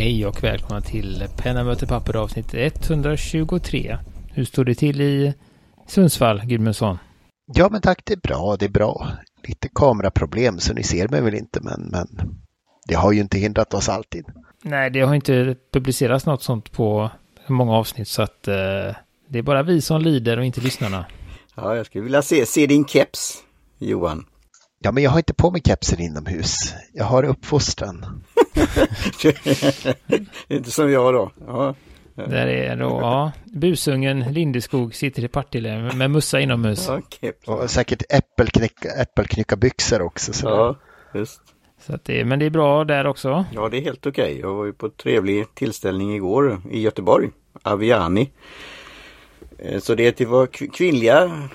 Hej och välkomna till Penna möter papper avsnitt 123. Hur står det till i Sundsvall, Gudmundsson? Ja men tack, det är bra, det är bra. Lite kameraproblem så ni ser mig väl inte men, men det har ju inte hindrat oss alltid. Nej, det har inte publicerats något sånt på många avsnitt så att eh, det är bara vi som lider och inte lyssnarna. Ja, jag skulle vilja se, se din keps, Johan. Ja, men jag har inte på mig kepsen inomhus. Jag har uppfostran. inte som jag då. Ja. Där är då, ja, busungen Lindeskog sitter i Partille med mussa inomhus. Ja. Och säkert äppelknycka, äppelknyckarbyxor också. Så ja, just. Så att det, men det är bra där också. Ja, det är helt okej. Jag var ju på trevlig tillställning igår i Göteborg. Aviani. Eh, Så det är till våra kv- kvinnliga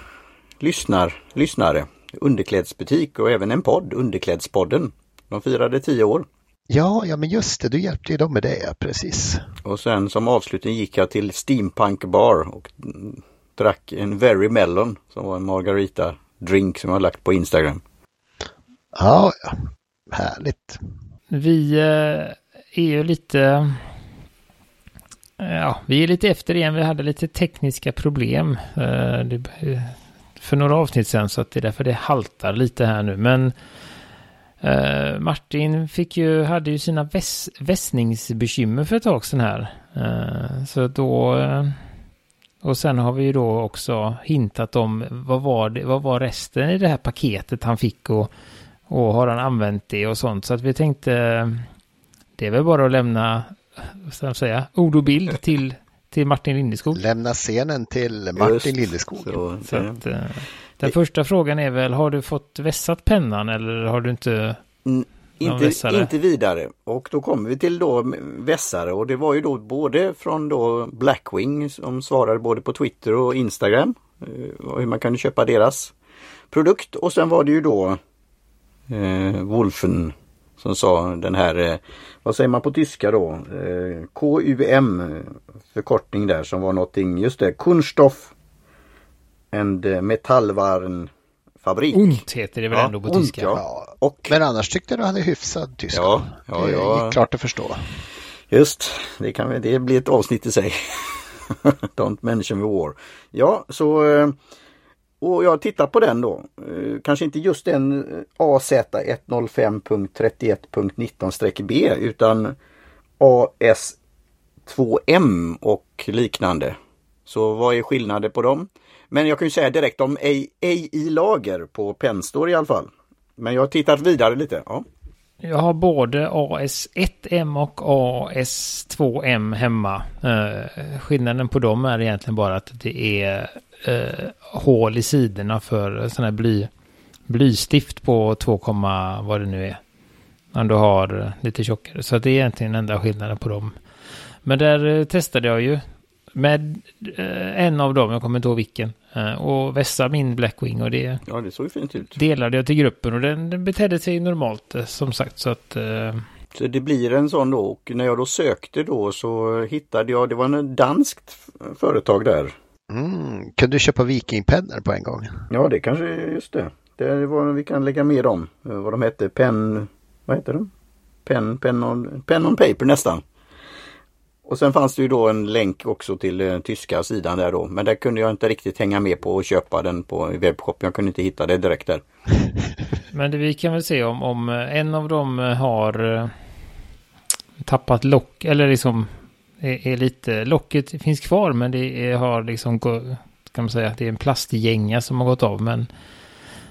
lyssnar, lyssnare. Underklädsbutik och även en podd, Underklädspodden. De firade tio år. Ja, ja, men just det, du hjälpte ju dem med det, precis. Och sen som avslutning gick jag till Steampunk Bar och drack en Very Melon som var en margarita drink som jag har lagt på Instagram. Ja, ja, härligt. Vi eh, är ju lite... Ja, vi är lite efter igen. Vi hade lite tekniska problem eh, det, eh, för några avsnitt sedan så att det är därför det haltar lite här nu. Men eh, Martin fick ju, hade ju sina väs, vässningsbekymmer för ett tag sedan här. Eh, så då... Eh, och sen har vi ju då också hintat om vad var, det, vad var resten i det här paketet han fick och, och har han använt det och sånt. Så att vi tänkte det är väl bara att lämna vad ska jag säga, ord och bild till, till Martin Lindeskog. Lämna scenen till Martin Just Lindeskog. Så, Så eh, att, eh, den första frågan är väl, har du fått vässat pennan eller har du inte? Mm, inte, vässare. inte vidare. Och då kommer vi till då vässare och det var ju då både från då Blackwing som svarade både på Twitter och Instagram. eh, och Hur man kan köpa deras produkt och sen var det ju då eh, Wolfen som sa den här, eh, vad säger man på tyska då? Eh, KUM förkortning där som var någonting, just det, Kunststoff and Metallwarenfabrik. Ont heter det väl Ja, ändå på ont, tyska? ja. Och men annars tyckte du hade hyfsad tyska. Ja, ja, det ja. är klart att förstå. Just, det, kan, vi- det blir ett avsnitt i sig. Don't mention war. Ja, så eh, och jag tittar på den då. Eh, kanske inte just den eh, AZ105.31.19-B utan AS2M och liknande. Så vad är skillnaden på dem? Men jag kan ju säga direkt om ej, ej i lager på Penstore i alla fall. Men jag har tittat vidare lite. Ja. Jag har både AS1M och AS2M hemma. Eh, skillnaden på dem är egentligen bara att det är eh, hål i sidorna för sådana här bly, blystift på 2, vad det nu är. Om du har lite tjockare. Så det är egentligen enda skillnaden på dem. Men där eh, testade jag ju med eh, en av dem, jag kommer inte ihåg vilken, eh, och vässa min Blackwing och det ja, det såg fint ut. delade jag till gruppen och den, den betedde sig normalt eh, som sagt så att eh, Så det blir en sån då och när jag då sökte då så hittade jag, det var en danskt företag där. Mm. Kunde du köpa vikingpennor på en gång? Ja det kanske, just det. Det var, vi kan lägga med dem. Vad de hette, Pen, vad heter de? Pen, pen, on, pen on paper nästan. Och sen fanns det ju då en länk också till eh, tyska sidan där då. Men där kunde jag inte riktigt hänga med på att köpa den på webbshop. Jag kunde inte hitta det direkt där. Men det, vi kan väl se om, om eh, en av dem eh, har eh, tappat lock, eller liksom är, är lite, locket finns kvar men det är, har liksom, kan man säga, det är en plastgänga som har gått av men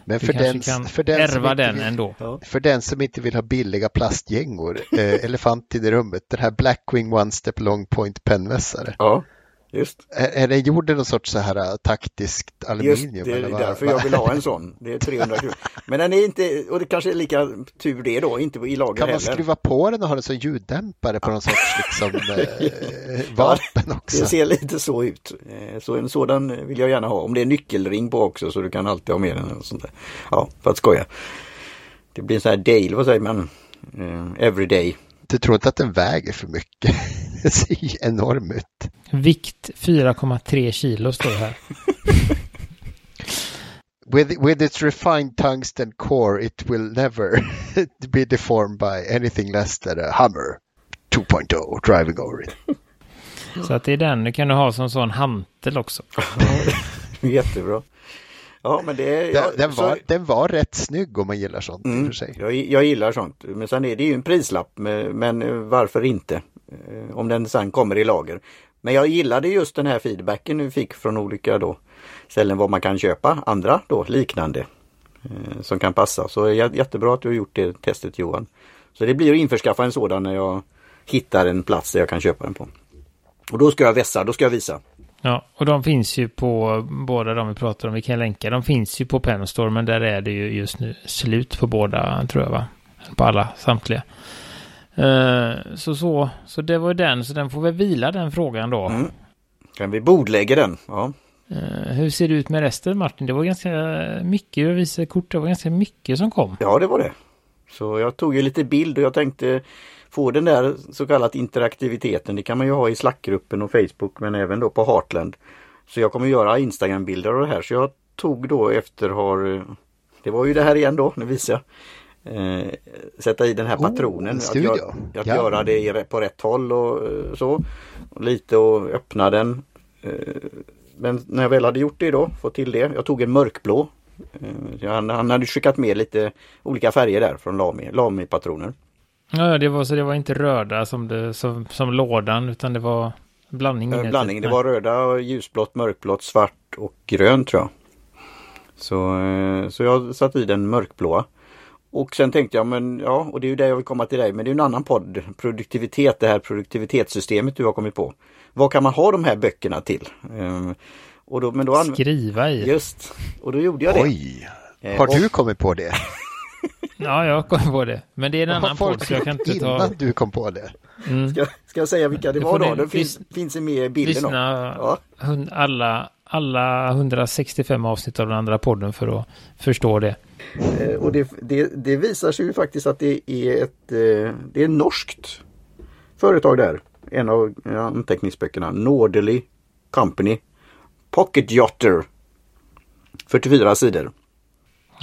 men för den, kan för, den som ärva inte den vill, ändå. för den som inte vill ha billiga plastgängor, eh, elefanten i rummet, den här Blackwing One Step Long Point pennvässare. Ja, just. Är, är den gjord i någon sorts så här äh, taktiskt aluminium? Just det, eller vad- därför vad- jag vill ha en sån. Det är 300 kronor. Men den är inte, och det kanske är lika tur det då, inte i lager Kan man heller. skruva på den och ha den som ljuddämpare på någon sorts liksom, eh, vapen också? Det ser lite så ut. Eh, Så en sådan vill jag gärna ha. Om det är nyckelring på också så du kan alltid ha med den. Och sånt där. Ja, för att skoja. Det blir en sån här Dale, vad säger man? Eh, everyday. Du tror inte att den väger för mycket? Den ser enorm ut. Vikt 4,3 kilo står det här. With, with its refined tungsten core it will never be deformed by anything less than a hammer. 2.0 driving over it. Så att det är den du kan du ha som sån hantel också. Jättebra. Ja, men det är... Den, den, så- var, den var rätt snygg om man gillar sånt Mm, för sig. jag, jag gillar sånt. Men sen är det ju en prislapp. Men, eh, varför inte? Eh, Om den sen kommer i lager. Men jag gillade just den här feedbacken vi fick från olika då ställen var man kan köpa andra då liknande eh, som kan passa. Så jä- jättebra att du har gjort det testet Johan. Så det blir att införskaffa en sådan när jag hittar en plats där jag kan köpa den på. Och då ska jag vässa, då ska jag visa. Ja, och de finns ju på båda de vi pratar om. Vi kan länka. De finns ju på Pen Store, men där är det ju just nu slut på båda, tror jag va? På alla, samtliga. Eh, så, så, så det var ju den, så den får väl vila den frågan då. Mm. Kan vi bordlägga den? Ja. Eh, hur ser det ut med resten Martin? Det var ganska mycket, jag visade kort, det var ganska mycket som kom. Ja, det var det. Så jag tog ju lite bild och jag tänkte få den där så kallat interaktiviteten. Det kan man ju ha i Slack-gruppen och Facebook men även då på Heartland. Så jag kommer göra Instagram-bilder av det här. Så jag tog då efter har Det var ju det här igen då, nu visar jag. Eh, sätta i den här Oh, patronen. en att gör- att Ja. göra det i- på rätt håll och eh, så. Och lite och öppna den. Eh, men när jag väl hade gjort det då, fått till det. Jag tog en mörkblå. Eh, Han, han hade skickat med lite olika färger där från Lami, Lami-patroner. Ja, det var så det var inte röda som, det, som, som lådan, utan det var blandning. Eh, inuti. Blandning, det var röda, ljusblått, mörkblått, svart och grönt tror jag. Så, eh, så jag satte i den mörkblåa. Och sen tänkte jag, men ja, och det är ju det jag vill komma till dig, men det är en annan podd. Produktivitet, det här produktivitetssystemet du har kommit på. Vad kan man ha de här böckerna till? Eh, Och då, men då Skriva i. Just, och då gjorde jag det. Oj! Eh, Har och- du kommit på det? Ja, jag kom på det. Men det är en Har annan podd, så jag kan inte innan ta... du kom på det? Mm. Ska, ska jag säga vilka det Det var då? Det finns, finns med i bilden. Lyssna Ja. alla, alla 165 avsnitt av den andra podden för att förstå det. Eh, Och det, det, det visar sig ju faktiskt att det är ett eh, det är norskt företag där. En av anteckningsböckerna. Norderly Company. Pocket Jotter. 44 sidor.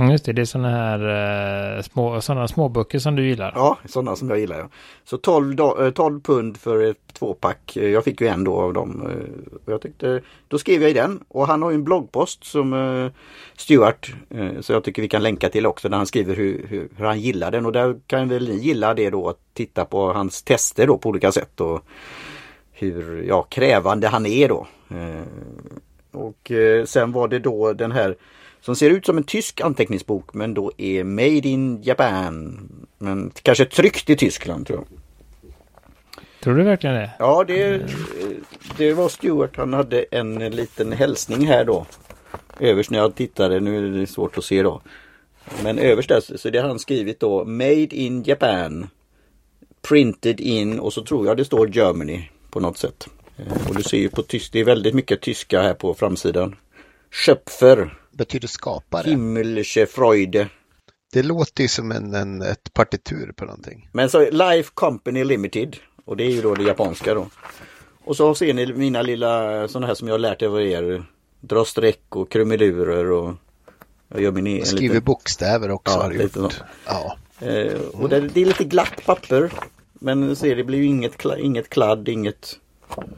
Mm, just det, det är sådana här eh, små, såna småböcker som du gillar. Ja, sådana som jag gillar. Ja. Så 12, 12 eh, pund för ett tvåpack. Eh, jag fick ju en då av dem. Eh, och Jag tyckte, då skrev jag i den och han har ju en bloggpost som eh, Stuart. eh, Så jag tycker vi kan länka till också där han skriver hur, hur, hur han gillar den. Och där kan väl ni gilla det då att titta på hans tester då på olika sätt. Och hur ja, krävande han är då. Eh, Och eh, sen var det då den här som ser ut som en tysk anteckningsbok men då är Made in Japan. Men kanske tryckt i Tyskland tror jag. Tror du verkligen det? Ja det, det var Stuart. Han hade en liten hälsning här då. Överst när jag tittade, nu är det svårt att se då. Men överst där så det har han skrivit då Made in Japan. Printed in och så tror jag det står Germany på något sätt. Eh, Och du ser ju på tysk, det är väldigt mycket tyska här på framsidan. Schöpfer, Betyder skapare. Himmlische Freude. Det låter ju som en, en, ett partitur på någonting. Men så Life Company Limited. Och det är ju då det japanska då. Och så ser ni mina lilla sådana här som jag har lärt av er. Dra streck och krumelurer och jag gör min egen Skriver liten- bokstäver också Ja, har lite gjort. så. Ja. Eh, och det, det är lite glatt papper. Men ser det blir ju inget, inget kladd, inget...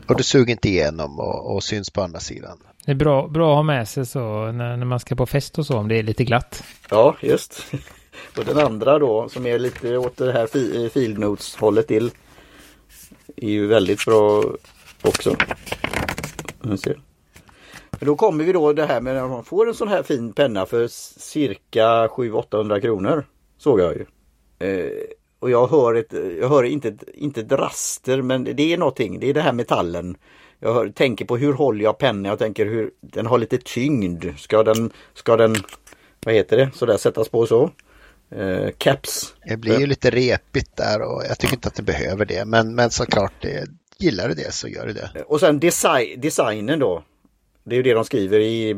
Och du suger inte igenom och, och syns på andra sidan. Det är bra, bra att ha med sig så när, när man ska på fest och så om det är lite glatt. Ja, just. och den andra då som är lite åt det här field notes hållet till. Är ju väldigt bra också. Men då kommer vi då det här med när man får en sån här fin penna för cirka 700-800 kronor. Såg jag ju. Eh, och jag hör, ett, jag hör inte, ett- inte ett raster men det är någonting. Det är det här metallen. Jag hör, tänker på hur håller jag pennan? Jag tänker hur den har lite tyngd. Ska den, ska den vad heter det, sådär sättas på så. Eh, caps. Det blir ju lite repigt där och jag tycker inte att det behöver det. Men, men såklart, det, gillar du det så gör du det. Och sen design, designen då. Det är ju det de skriver i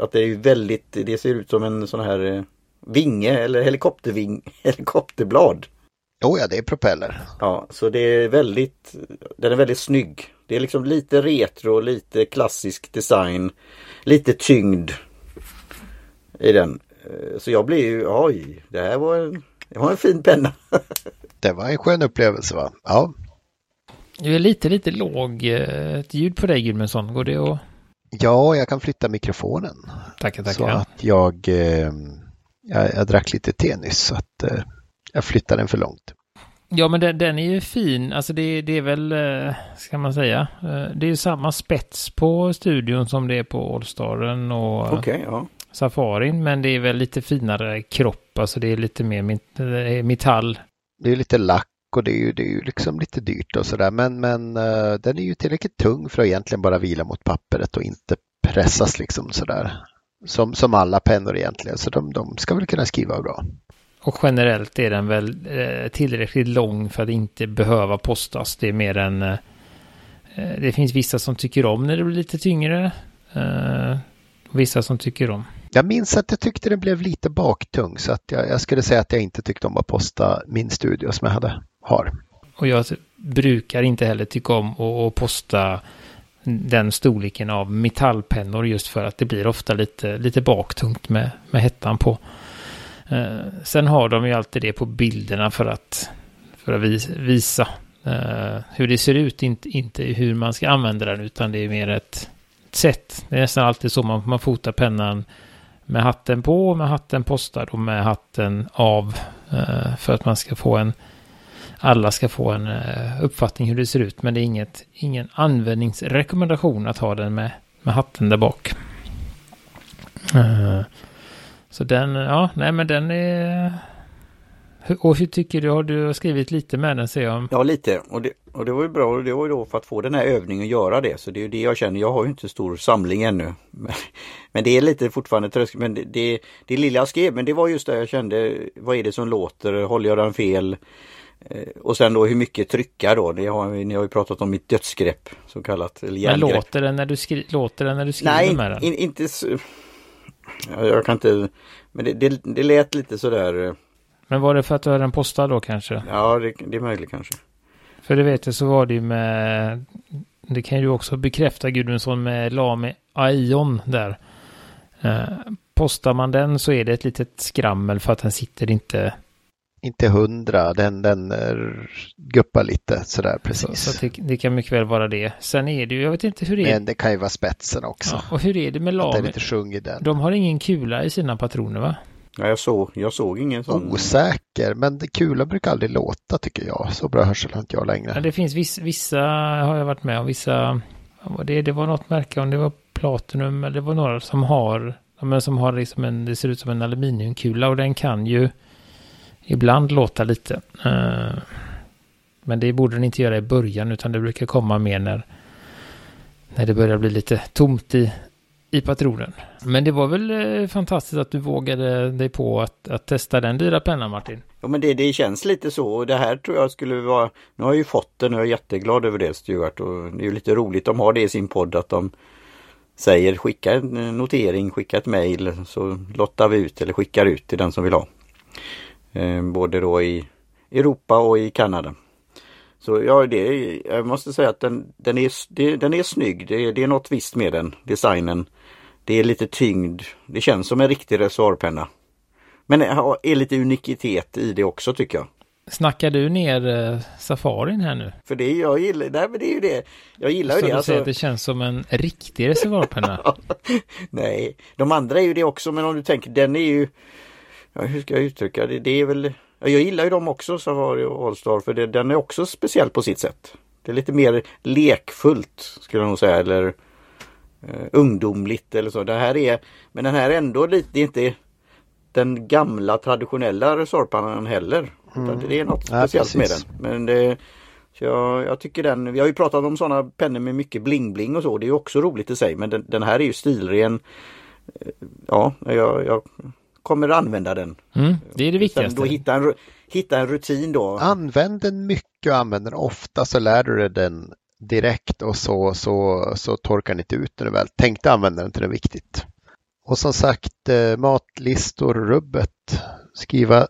att det är väldigt, det ser ut som en sån här eh, vinge eller helikopterving, helikopterblad. Jo, ja, det är propeller. Ja, så det är väldigt, den är väldigt snygg. Det är liksom lite retro, lite klassisk design, lite tyngd i den. Eh, Så jag blir ju, oj, det här var en, det var en fin penna. Det var en skön upplevelse va? Ja. Du är lite, lite låg eh, ett ljud på dig Gudmundsson. Går det att... Ja, jag kan flytta mikrofonen. Tackar, Så tackar. att jag, eh, jag, jag drack lite te nyss så att eh, jag flyttar den för långt. Ja, men den, den är ju fin. Alltså det, det är väl, eh, ska man säga, eh, det är ju samma spets på studion som det är på Allstaren och Okej, ja. Safarin. Men det är väl lite finare kropp. Alltså det är lite mer eh, metall. Det är lite lack och det är ju, det är ju liksom lite dyrt och sådär men, men eh, den är ju tillräckligt tung för att egentligen bara vila mot pappret och inte pressas liksom sådär. Som, som alla pennor egentligen, så de, de ska väl kunna skriva bra. Och generellt är den väl eh, tillräckligt lång för att inte behöva postas. Det är mer än... Eh, eh, det finns vissa som tycker om när det blir lite tyngre. Vissa som tycker om. Jag minns att jag tyckte den blev lite baktung så att jag, jag skulle säga att jag inte tyckte om att posta min studio som jag hade, har. Och jag brukar inte heller tycka om att att posta den storleken av metallpennor just för att det blir ofta lite, lite baktungt med, med hettan på. Eh, sen har de ju alltid det på bilderna för att, för att vis, visa eh, hur det ser ut, inte, inte hur man ska använda den utan det är mer ett, ett sätt. Det är nästan alltid så man, man fotar pennan med hatten på, med hatten postad och med hatten av eh, för att man ska få en alla ska få en eh, uppfattning hur det ser ut. Men det är inget, ingen användningsrekommendation att ha den med, med hatten där bak. Eh, så den, ja, nej men den är... Och hur tycker du? Har du skrivit lite med den ser jag? Ja, lite. Och det, och det var ju bra. Och det var ju då för att få den här övningen och göra det. Så det är ju det jag känner. Jag har ju inte stor samling ännu. Men, men det är lite fortfarande tröskel. Men det, det, det lilla jag skrev, men det var just det jag kände. Vad är det som låter? Håller jag den fel? Eh, Och sen då hur mycket trycka då. Det har, ni har ju pratat om mitt dödsgrepp så kallat. Eller Men låter den när du, skri, låter den när du skriver Nej, med den? in, inte Jag kan inte... Men det, det, det lät lite sådär... eh, Men var det för att du hade den postad då kanske? Ja, det, det är möjligt kanske. För det vet jag så var det ju med, det kan ju också bekräfta Gudmundsson med Lame Aion där. Eh, postar man den så är det ett litet skrammel för att den sitter inte, Inte hundra, den, den eh, guppar lite sådär så, precis. så det, det kan mycket väl vara det. Sen är det ju, jag vet inte hur det är, Men det kan ju vara spetsen också. ja, och hur är det med Att det är Lame? lite sjung i den. De har ingen kula i sina patroner va? Ja, jag, såg, jag såg ingen sån... Osäker, men det kula brukar aldrig låta tycker jag. Så bra hörsel har inte jag längre. Ja, det finns viss, vissa, har jag varit med om, vissa, vad det, det var något märke, om det var Platinum, eller det var några som har, men som har liksom en, det ser ut som en aluminiumkula och den kan ju ibland låta lite. Eh, men det borde den inte göra i början utan det brukar komma mer när, när det börjar bli lite tomt i, i patronen. Men det var väl eh, fantastiskt att du vågade dig på att, att testa den dyra pennan Martin. Ja men det, det känns lite så och det här tror jag skulle vara Nu har jag ju fått den och jag är jätteglad över det Stuart och det är ju lite roligt de har det i sin podd att de Säger skicka en eh, notering, skicka ett mail så lottar vi ut eller skickar ut till den som vill ha. Eh, både då i Europa och i Kanada. Så ja, det är, jag måste säga att den, den, är, det, den är snygg. Det, det är något visst med den, designen. Det är lite tyngd. Det känns som en riktig reservoarpenna. Men det är lite unikitet i det också tycker jag. Snackar du ner eh, safarin här nu? För det jag gillar, nej men det är ju det. Jag gillar Så ju du det. Alltså, säger att det känns som en riktig reservoarpenna? nej, de andra är ju det också men om du tänker den är ju ja, Hur ska jag uttrycka det? Det är väl ja, Jag gillar ju dem också Safari och Allstar för det, den är också speciell på sitt sätt. Det är lite mer lekfullt skulle jag nog säga eller eh, ungdomligt eller så. Det här är Men den här är ändå lite, det är inte den gamla traditionella resorpannan heller. Utan Det är något Ja, speciellt med precis. den. Men det, så jag, jag tycker den, vi har ju pratat om sådana pennor med mycket bling-bling och så. Det är ju också roligt i sig. Men den, den här är ju stilren. Eh, Ja, jag, jag kommer använda den. Mm, det är det viktigaste. då hitta en, hitta en rutin då. Använd den mycket och använd den ofta så lär du dig den direkt och så, så, så torkar den inte ut när du väl tänkte använda den till det är viktigt. Och som sagt, eh, matlistor, rubbet, skriva,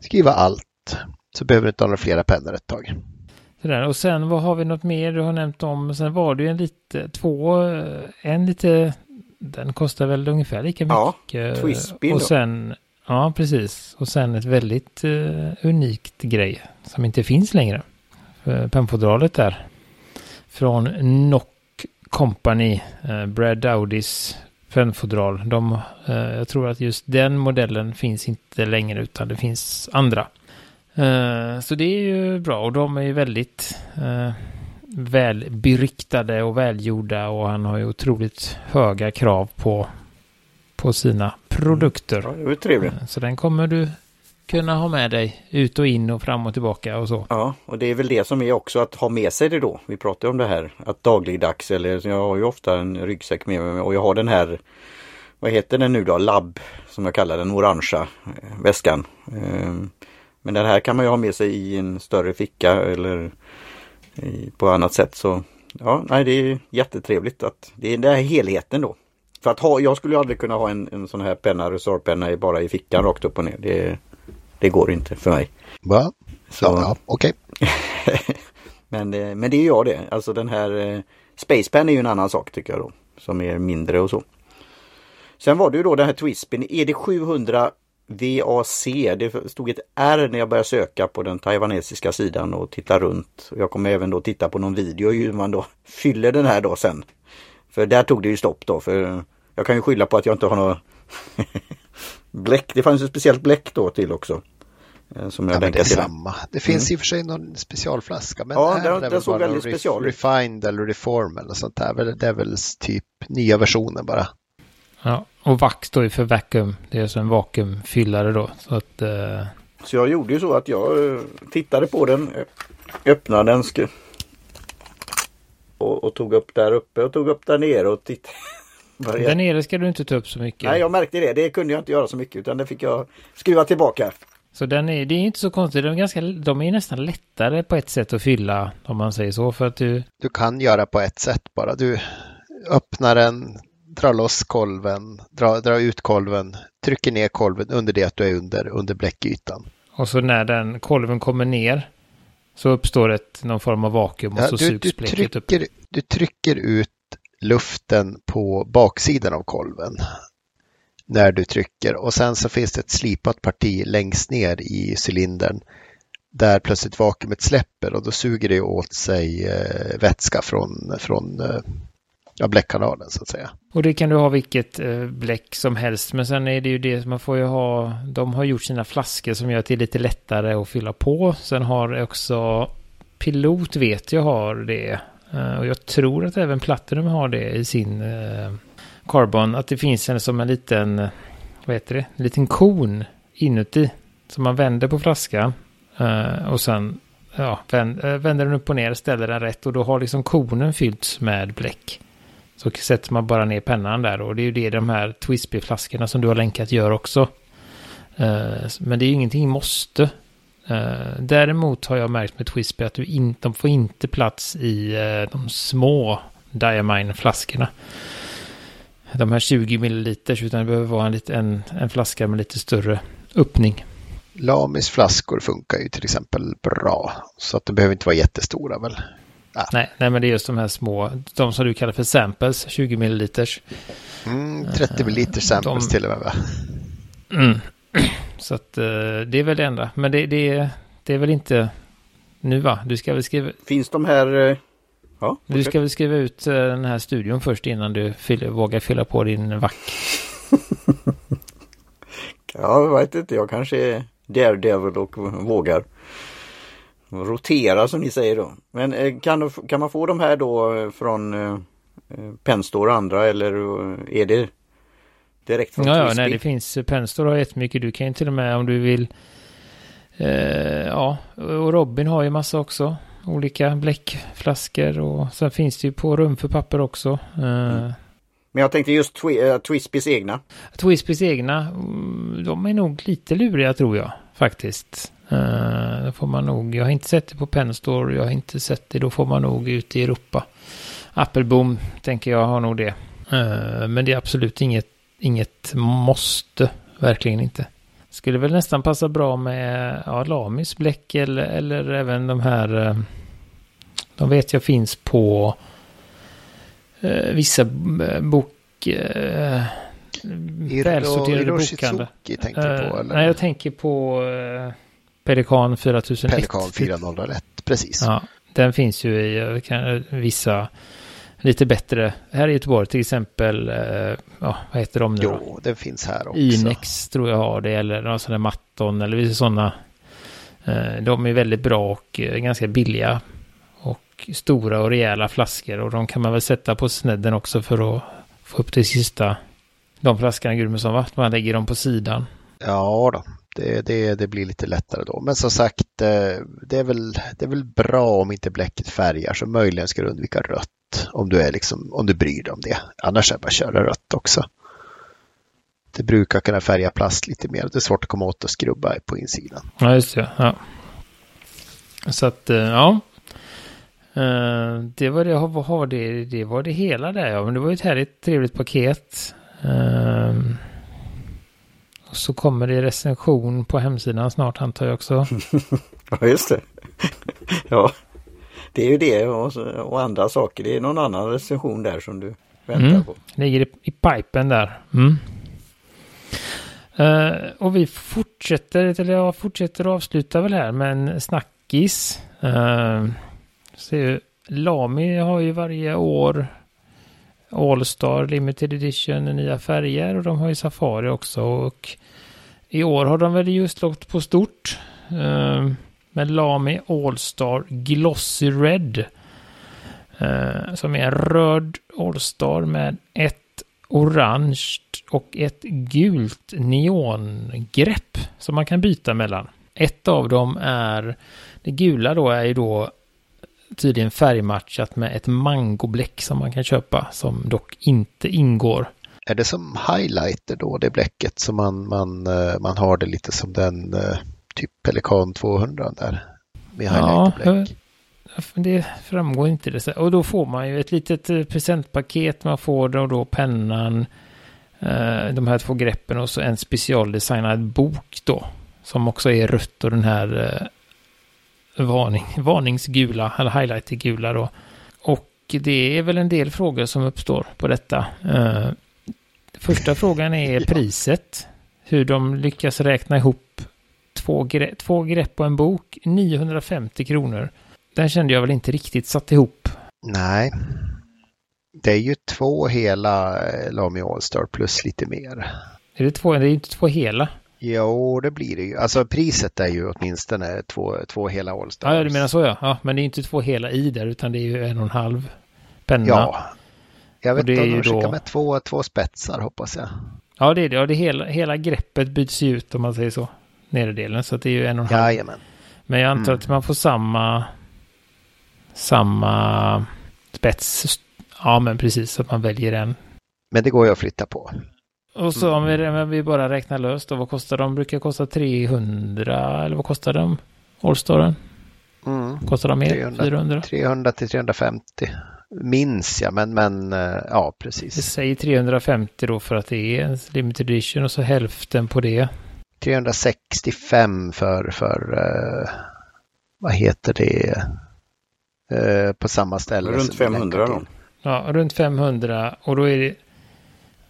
skriva allt. Så behöver du inte ha några flera pennor ett tag. Sådär. Och sen vad har vi något mer du har nämnt om? Sen var det ju en lite, två, eh, en lite, den kostar väl ungefär lika Ja, mycket. Twistspin Och då. sen, ja precis. Och sen ett väldigt uh, unikt grej som inte finns längre. eh, pennfodralet där. Från Nock Company, eh, Brad Dowdys pennfodral. De, eh, jag tror att just den modellen finns inte längre utan det finns andra. Så det är ju bra och de är ju väldigt välberyktade och välgjorda och han har ju otroligt höga krav på, på sina produkter. Ja, det var trevligt. Eh, Så den kommer du kunna ha med dig ut och in och fram och tillbaka och så. Ja, och det är väl det som är också att ha med sig det då. Vi pratar om det här att dagligdags eller jag har ju ofta en ryggsäck med mig och jag har den här vad heter den nu då? Lab som jag kallar den, orangea eh, väskan. Ehm, Men den här kan man ju ha med sig i en större ficka eller på annat sätt. Så ja, nej, det är jättetrevligt att det är den här helheten då. För att ha, jag skulle aldrig kunna ha en, en sån här penna, resortpenna bara i fickan rakt upp och ner. Det, det går inte för mig. Va? Så, Ja, ja okej. men, eh, men det är jag det. Alltså den här eh, Spacepen är ju en annan sak tycker jag då. Som är mindre och så. Sen var det ju då den här Twispin. Är det 700 VAC? Det stod ett R när jag började söka på den taiwanesiska sidan och titta runt. Jag kommer även då titta på någon video hur man då fyller den här då sen. För där tog det ju stopp då. För jag kan ju skylla på att jag inte har något bläck. Det fanns ett speciellt bläck då till också. eh, Som jag Ja, det är samma. Det finns i och för sig någon specialflaska. Men Ja, här den- den såg väldigt special ut. Refined eller Reform eller sånt där. Det är väl typ nya versionen bara. Ja, och VAC står ju för vacuum. Det är alltså en vakuumfyllare då. Så att, eh, Så jag gjorde ju så att jag eh, tittade på den, ö- öppnade den sk- och, och tog upp där uppe och tog upp där nere och tittade. där nere ska du inte ta upp så mycket. Nej, jag märkte det. Det kunde jag inte göra så mycket utan det fick jag skruva tillbaka. Så den är, det är inte så konstigt. De är, ganska, de är nästan lättare på ett sätt att fylla, om man säger så. För att du, Du kan göra på ett sätt bara. Du öppnar den, drar loss kolven, drar, drar ut kolven, trycker ner kolven under det att du är under, under bläckytan. och så när den kolven kommer ner så uppstår ett, någon form av vakuum och Ja, så du, du, sugs upp. trycker, du trycker ut luften på baksidan av kolven när du trycker och sen så finns det ett slipat parti längst ner i cylindern där plötsligt vakuumet släpper och då suger det åt sig eh, vätska från, från eh, ja, bläckkanalen så att säga. Och det kan du ha vilket eh, bläck som helst. Men sen är det ju det, man får ju ha, de har gjort sina flaskor som gör att det är lite lättare att fylla på. Sen har också Pilot vet jag har det. Eh, och jag tror att även Platinum har det i sin eh, Carbon. Att det finns en som en liten, vad heter det, en liten kon inuti. Som man vänder på flaskan. Eh, och sen ja, eh, vänder den upp och ner, ställer den rätt. Och då har liksom konen fyllts med bläck. Så sätter man bara ner pennan där och det är ju det de här Twisby-flaskorna som du har länkat gör också. Eh, men det är ju ingenting måste. Eh, däremot har jag märkt med Twisby att du in, de får inte plats i eh, de små Diamine-flaskorna. De här 20 milliliters utan det behöver vara en, en, en flaska med lite större öppning. Lamis flaskor funkar ju till exempel bra så att de behöver inte vara jättestora väl. Nej, nej, men det är just de här små, de som du kallar för samples, 20 milliliters. Mm, 30 milliliter samples de- till och med va? Mm. Så att eh, det är väl det enda. Men det, det, det är väl inte nu va? Du ska väl skriva, Finns de här... eh, Ja, du ska väl skriva ut eh, den här studion först innan du fyller, vågar fylla på din vack. Jag vet inte, jag kanske är daredevil och vågar rotera som ni säger då. Men eh, kan, kan man få de här då eh, från eh, Penstore och andra eller är det direkt från Ja, ja, nej, det finns Penstor har jättemycket. Du kan ju till och med om du vill. Eh, ja, och Robin har ju massa också. Olika bläckflaskor och sen finns det ju på rum för papper också. Eh, Men jag tänkte just twi- Twispys egna. Twispys egna, mm, de är nog lite luriga tror jag faktiskt. Uh, då får man nog, jag har inte sett det på Penstore, jag har inte sett det, då får man nog ut i Europa. Appelboom tänker jag har nog det. Eh, men det är absolut inget, inget måste, verkligen inte. Skulle väl nästan passa bra med ja, Lamis bläck eller, eller även de här, eh, de vet jag finns på eh, vissa eh, bok... Eh, välsorterade bokhandlar. Eh, nej, jag tänker på eh, Pelikan 4001. Pelikan 401, precis. Ja, Den finns ju i kan, vissa lite bättre. Här i Göteborg till exempel, eh, ja, vad heter de nu Jo, då? den finns här också. Inex tror jag har det, eller någon sån där Matton, eller vissa sådana. Eh, de är väldigt bra och eh, ganska billiga. Och stora och rejäla flaskor. Och de kan man väl sätta på snedden också för att få upp det sista. De flaskorna Gudmund som varit, man lägger dem på sidan. Ja då, det, det, det blir lite lättare då. Men som sagt, eh, det är, väl, det är väl bra om inte bläcket färgar så möjligen ska du undvika rött. Om du, är liksom, om du bryr dig om det. Annars är det bara att köra rött också. Det brukar kunna färga plast lite mer. Det är svårt att komma åt och skrubba på insidan. Ja, just det. Ja. Så att, eh, ja. Eh, det var det, det, det var det hela där ja. Men det var ju ett härligt trevligt paket. Så kommer det recension på hemsidan snart antar jag också. Ja, just det. ja, det är ju det och, så- och andra saker. Det är någon annan recension där som du väntar Mm. på. Ligger i, i pipen där. Mm. Eh, och vi fortsätter, eller jag fortsätter och avslutar väl här med en snackis. Uh, ju, Lami har ju varje år All-Star Limited Edition i nya färger och de har ju Safari också. Och i år har de väl just lagt på stort. eh, med Lami All-Star Glossy Red. Eh, som är en röd All-Star med ett orange och ett gult neongrepp som man kan byta mellan. Ett av dem är, det gula då är ju då tydligen färgmatchat med ett mangobläck som man kan köpa som dock inte ingår. Är det som highlighter då, det bläcket som man, man, eh, man har det lite som den eh, typ Pelikan 200 där? Med Ja, highlighterbläck. det framgår inte det. Och då får man ju ett litet eh, presentpaket. Man får då, då pennan, eh, de här två greppen och så en specialdesignad bok då. Som också är rött och den här eh, varning, varningsgula, eller highlightergula då. Och det är väl en del frågor som uppstår på detta. Eh, första frågan är priset. Hur de lyckas räkna ihop två, gre två grepp på en bok, 950 kronor. Den kände jag väl inte riktigt satt ihop. Nej. Det är ju två hela eh, Lamy All-Star plus lite mer. Är det två? Det är inte två hela. Jo, det blir det ju. Alltså priset är ju åtminstone två, två hela All-Stars. Ja, du menar så ja. ja. Men det är inte två hela i där, utan det är ju en och en halv penna. Ja. Jag vet inte om de skickar då- med två, två spetsar hoppas jag. Ja, det är det. Ja, det är hela, hela greppet byts ju ut om man säger så. Nederdelen. Så det är ju en och en halv. Jajamän. Men jag antar Mm. att man får samma... Samma spets. Ja, men precis. Så att man väljer en. Men det går ju att flytta på. Och så om Mm. vi, om vi bara räknar löst då. Vad kostar de? Brukar kosta 300 eller vad kostar de? Allstaren? Mm. Kostar de mer? 300. 400? 300 till 350 minns jag, men, men eh, ja, Vi precis. säger 350 då för att det är en limited edition och så hälften på det. 365 för, för eh, vad heter det, eh, på samma ställe. Runt som vi 500 länkar då. Ja, runt 500 och då är det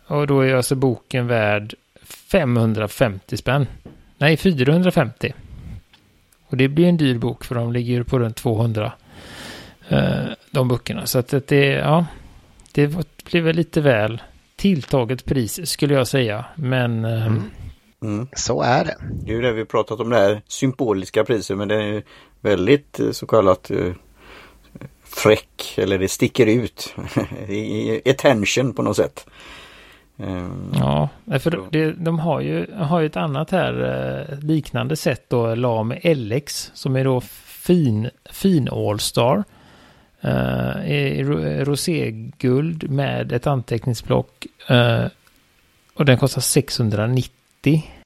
och då är alltså boken värd 550 spänn. Nej, 450. Och det blir en dyr bok för de ligger ju på runt 200. Eh, de böckerna. Så att det, ja, det blev väl lite väl tilltaget pris skulle jag säga. Men eh, Mm. Mm. Så är det. Ju det vi pratat om det här symboliska priset men det är väldigt eh, så kallat eh, fräck eller det sticker ut. Det är attention på något sätt. Eh, Ja, för det, de har ju, har ju ett annat här eh, liknande sätt då, Lame LX, som är då fin, fin All-Star. Uh, roséguld med ett anteckningsblock. eh, och den kostar 690.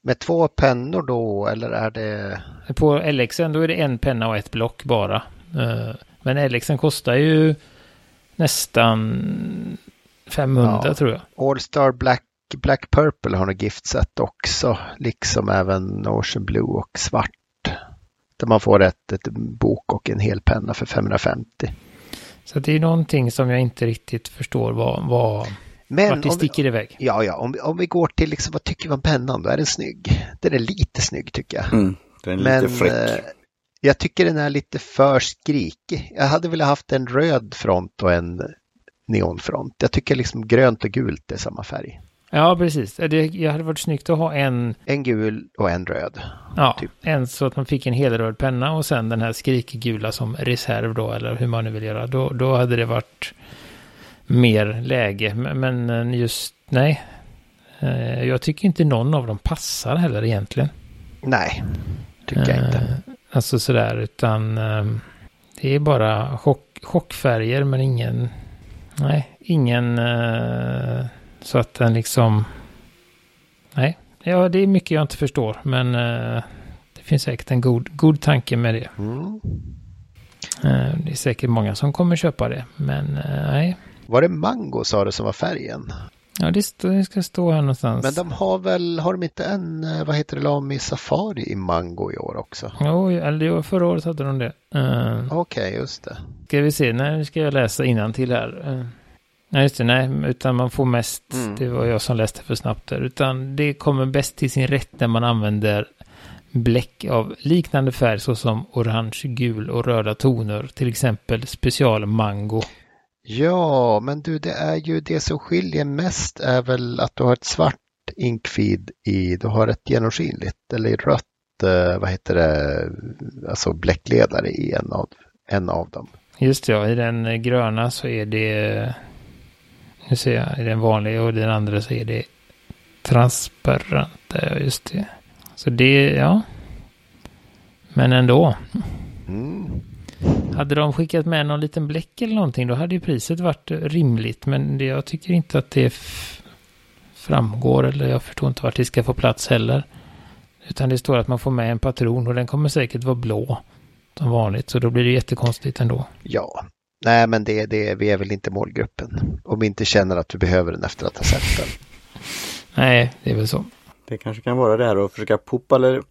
Med två pennor då, eller är det? På LXen då är det en penna och ett block bara. Eh, men LXen kostar ju nästan 500 Ja. tror jag. All-Star Black, Black Purple har något giftset också, liksom även Ocean Blue och svart. Där man får ett, ett bok och en hel penna för 550. Så det är någonting som jag inte riktigt förstår vad, vad, Men vart det om vi, sticker iväg. ja, ja, om, vi- om vi går till liksom, vad tycker vi om pennan då? Är den snygg? Den är lite snygg tycker jag. mm, den är Men lite fräck. eh, Jag tycker den är lite för skrikig. Jag hade velat haft en röd front och en neonfront. Jag tycker liksom grönt och gult är samma färg. Ja, precis. Det jag hade varit snyggt att ha en... En gul och en röd. Ja, typ. en så att man fick en helröd penna och sen den här skrikgula som reserv då, eller hur man nu vill göra. Då, då hade det varit mer läge. Men just, nej. Eh, jag tycker inte någon av dem passar heller egentligen. Nej, tycker jag inte. Eh, alltså sådär, utan eh, det är bara chock, chockfärger men ingen, nej, ingen så att den liksom... Nej, ja, det är mycket jag inte förstår. Men uh, det finns säkert en god, god tanke med det. Mm. Uh, det är säkert många som kommer köpa det. Men nej. Var det mango sa du som var färgen? Ja, det, stå, det, ska stå här någonstans. Men de har väl, har de inte en, vad heter det, Lami Safari i mango i år också? Jo, eller förra året hade de det. Uh, Okej, okay, just det. Ska vi se, nu ska jag läsa innan till här. Uh, Nej, just det. Nej, utan man får mest, mm. det var jag som läste för snabbt där, utan det kommer bäst till sin rätt när man använder bläck av liknande färg såsom orange, gul och röda toner, till exempel special mango. Ja, men du, det är ju det som skiljer mest är väl att du har ett svart inkfeed i, du har ett genomskinligt eller rött, eh, vad heter det, alltså bläckledare i en av, en av dem. Just ja, i den gröna så är det nu ser jag, är det en vanlig och den andra så är det transparent. Just det. Så det, ja. Men ändå. Mm. Hade de skickat med någon liten bläck eller någonting då hade ju priset varit rimligt. Men det, jag tycker inte att det framgår eller jag förstår inte vart det ska få plats heller. Utan det står att man får med en patron och den kommer säkert vara blå som vanligt. Så då blir det jättekonstigt ändå. Ja, Nej, men det, det, vi är väl inte målgruppen. Om vi inte känner att vi behöver den efter att ha sett den. Nej, det är väl så. Det kanske kan vara det här att försöka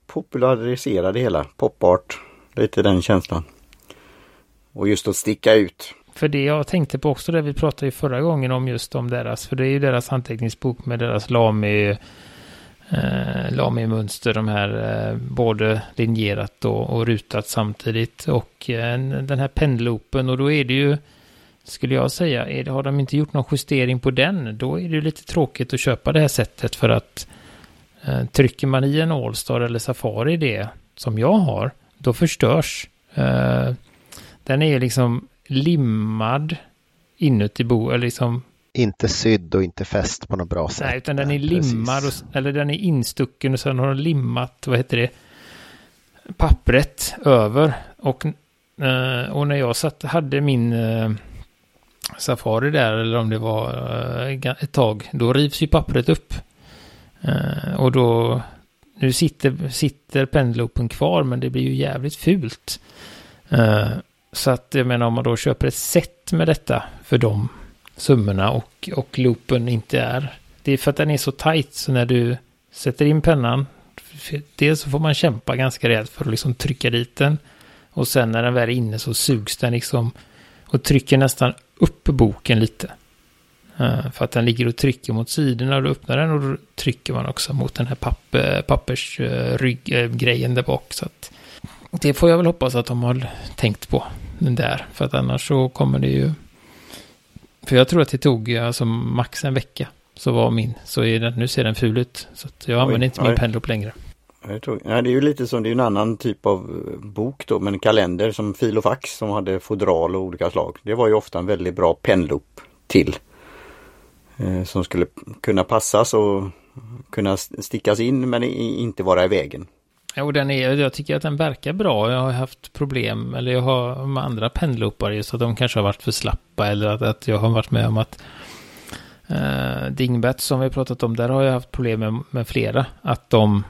popularisera det hela. Popart. Lite den känslan. Och just att sticka ut. För det jag tänkte på också, det vi pratade ju förra gången om just om deras, för det är ju deras anteckningsbok med deras Lami eh, Lami-mönster, de här eh, både linjerat och, och, rutat samtidigt. Och eh, den här pendloopen och då är det ju, skulle jag säga, är det, har de inte gjort någon justering på den, då är det lite tråkigt att köpa det här sättet för att eh, trycker man i en Allstar eller Safari det, som jag har, då förstörs. Eh, den är liksom limmad inuti bo, eller liksom inte sydd och inte fäst på något bra sätt. Nej, utan den är limmad, och, eller den är instucken och sen har de limmat, vad heter det, pappret över. Och, eh, och när jag satt, hade min eh, Safari där, eller om det var eh, ett tag, då rivs ju pappret upp. Och då, nu sitter, sitter pendelopen kvar, men det blir ju jävligt fult. Så att jag menar om man då köper ett set med detta för de summorna och, och loopen inte är. Det är för att den är så tight så när du sätter in pennan, dels så får man kämpa ganska rejält för att liksom trycka dit den. Och sen när den väl är inne så sugs den liksom och trycker nästan upp boken lite. Eh, för att den ligger och trycker mot sidorna och då öppnar den och då trycker man också mot den här papper, pappersgrejen eh, där bak. Så att det får jag väl hoppas att de har tänkt på den där. För att annars så kommer det ju för jag tror att det tog alltså max en vecka. Så var min. Så är den, nu ser den ful ut. Så jag Oj, använder inte min penloop längre. Jag tror, ja, det är ju lite som, det är en annan typ av eh, bok då, men kalender som fil och fax som hade fodral och olika slag. Det var ju ofta en väldigt bra penloop till. Eh, som skulle kunna passas och kunna stickas in men inte vara i vägen. Jo, den är, jag tycker att den verkar bra. Jag har haft problem, eller jag har med andra pendloopar just att de kanske har varit för slappa eller att, att jag har varit med om att eh, Dingbat som vi har pratat om, där har jag haft problem med, med flera. Att de,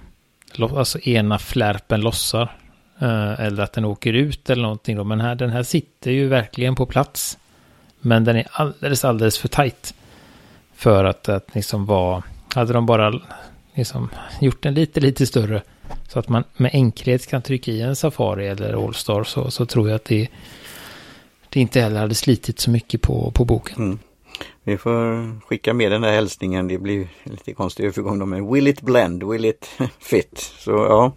alltså ena flärpen lossar. eh, eller att den åker ut eller någonting då. Men här, den här sitter ju verkligen på plats. Men den är alldeles, alldeles för tajt. För att, att liksom vara, hade de bara liksom gjort den lite, lite större så att man med enkelhet kan trycka i en Safari eller Allstar så, så tror jag att det, det inte heller hade slitit så mycket på, på boken. Mm. Vi får skicka med den där hälsningen. Det blir lite konstig övergång men will it blend, will it fit? Så ja.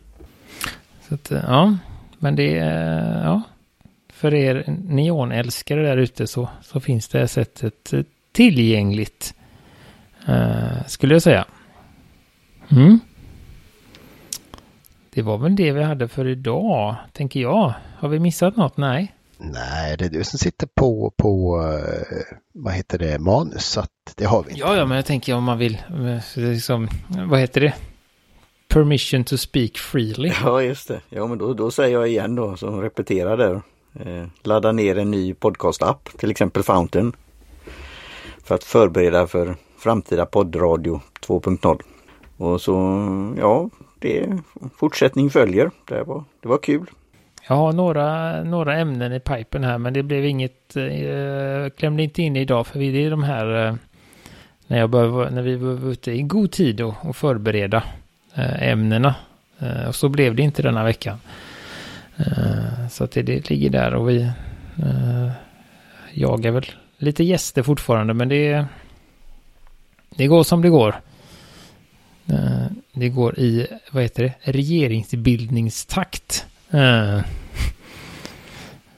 Så att, ja, Men det är, ja, för er neonälskare där ute så, så finns det sättet tillgängligt. Uh, skulle jag säga. Mm. Det var väl det vi hade för idag, tänker jag. Har vi missat något? Nej. Nej, det är du som sitter på, på uh, vad heter det, manus, så att det har vi inte. Ja, ja, men jag tänker om man vill, liksom, vad heter det? Permission to speak freely. Ja, just det. Ja, men då, då säger jag igen då, som repeterar där. Eh, ladda ner en ny podcast-app, till exempel Fountain. För att förbereda för framtida poddradio 2.0. Och så, ja, det fortsättning följer. Det var, det var kul. Jag har några, några ämnen i pipen här men det blev inget, eh, klämde inte in idag för vi är de här eh, när, jag bör, när vi var ute i god tid och, och förbereda eh, ämnena. Eh, och så blev det inte denna veckan. Eh, så att det, det, ligger där och vi eh, jagar väl lite gäster fortfarande men det, det går som det går. Eh, det går i, vad heter det, regeringsbildningstakt. Eh,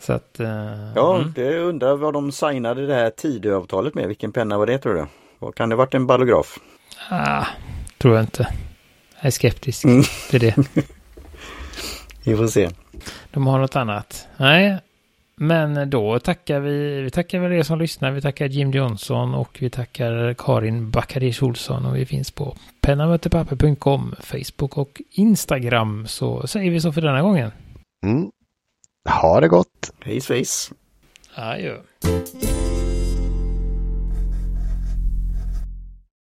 så att... Eh, ja, mm. det undrar vad de signade det här Tidöavtalet med. Vilken penna var det tror du? Kan det varit en ballograf? Ah, tror jag inte. Jag är skeptisk. Mm. Är det. Vi får se. De har något annat. Nej, men då tackar vi, vi tackar väl er som lyssnar. Vi tackar Jim Johnson och vi tackar Karin Backaric Olsson och vi finns på pennamötepapper.com, Facebook och Instagram. Så säger vi så för denna gången. Mm. Ha det gott! Hej svejs! Adjö.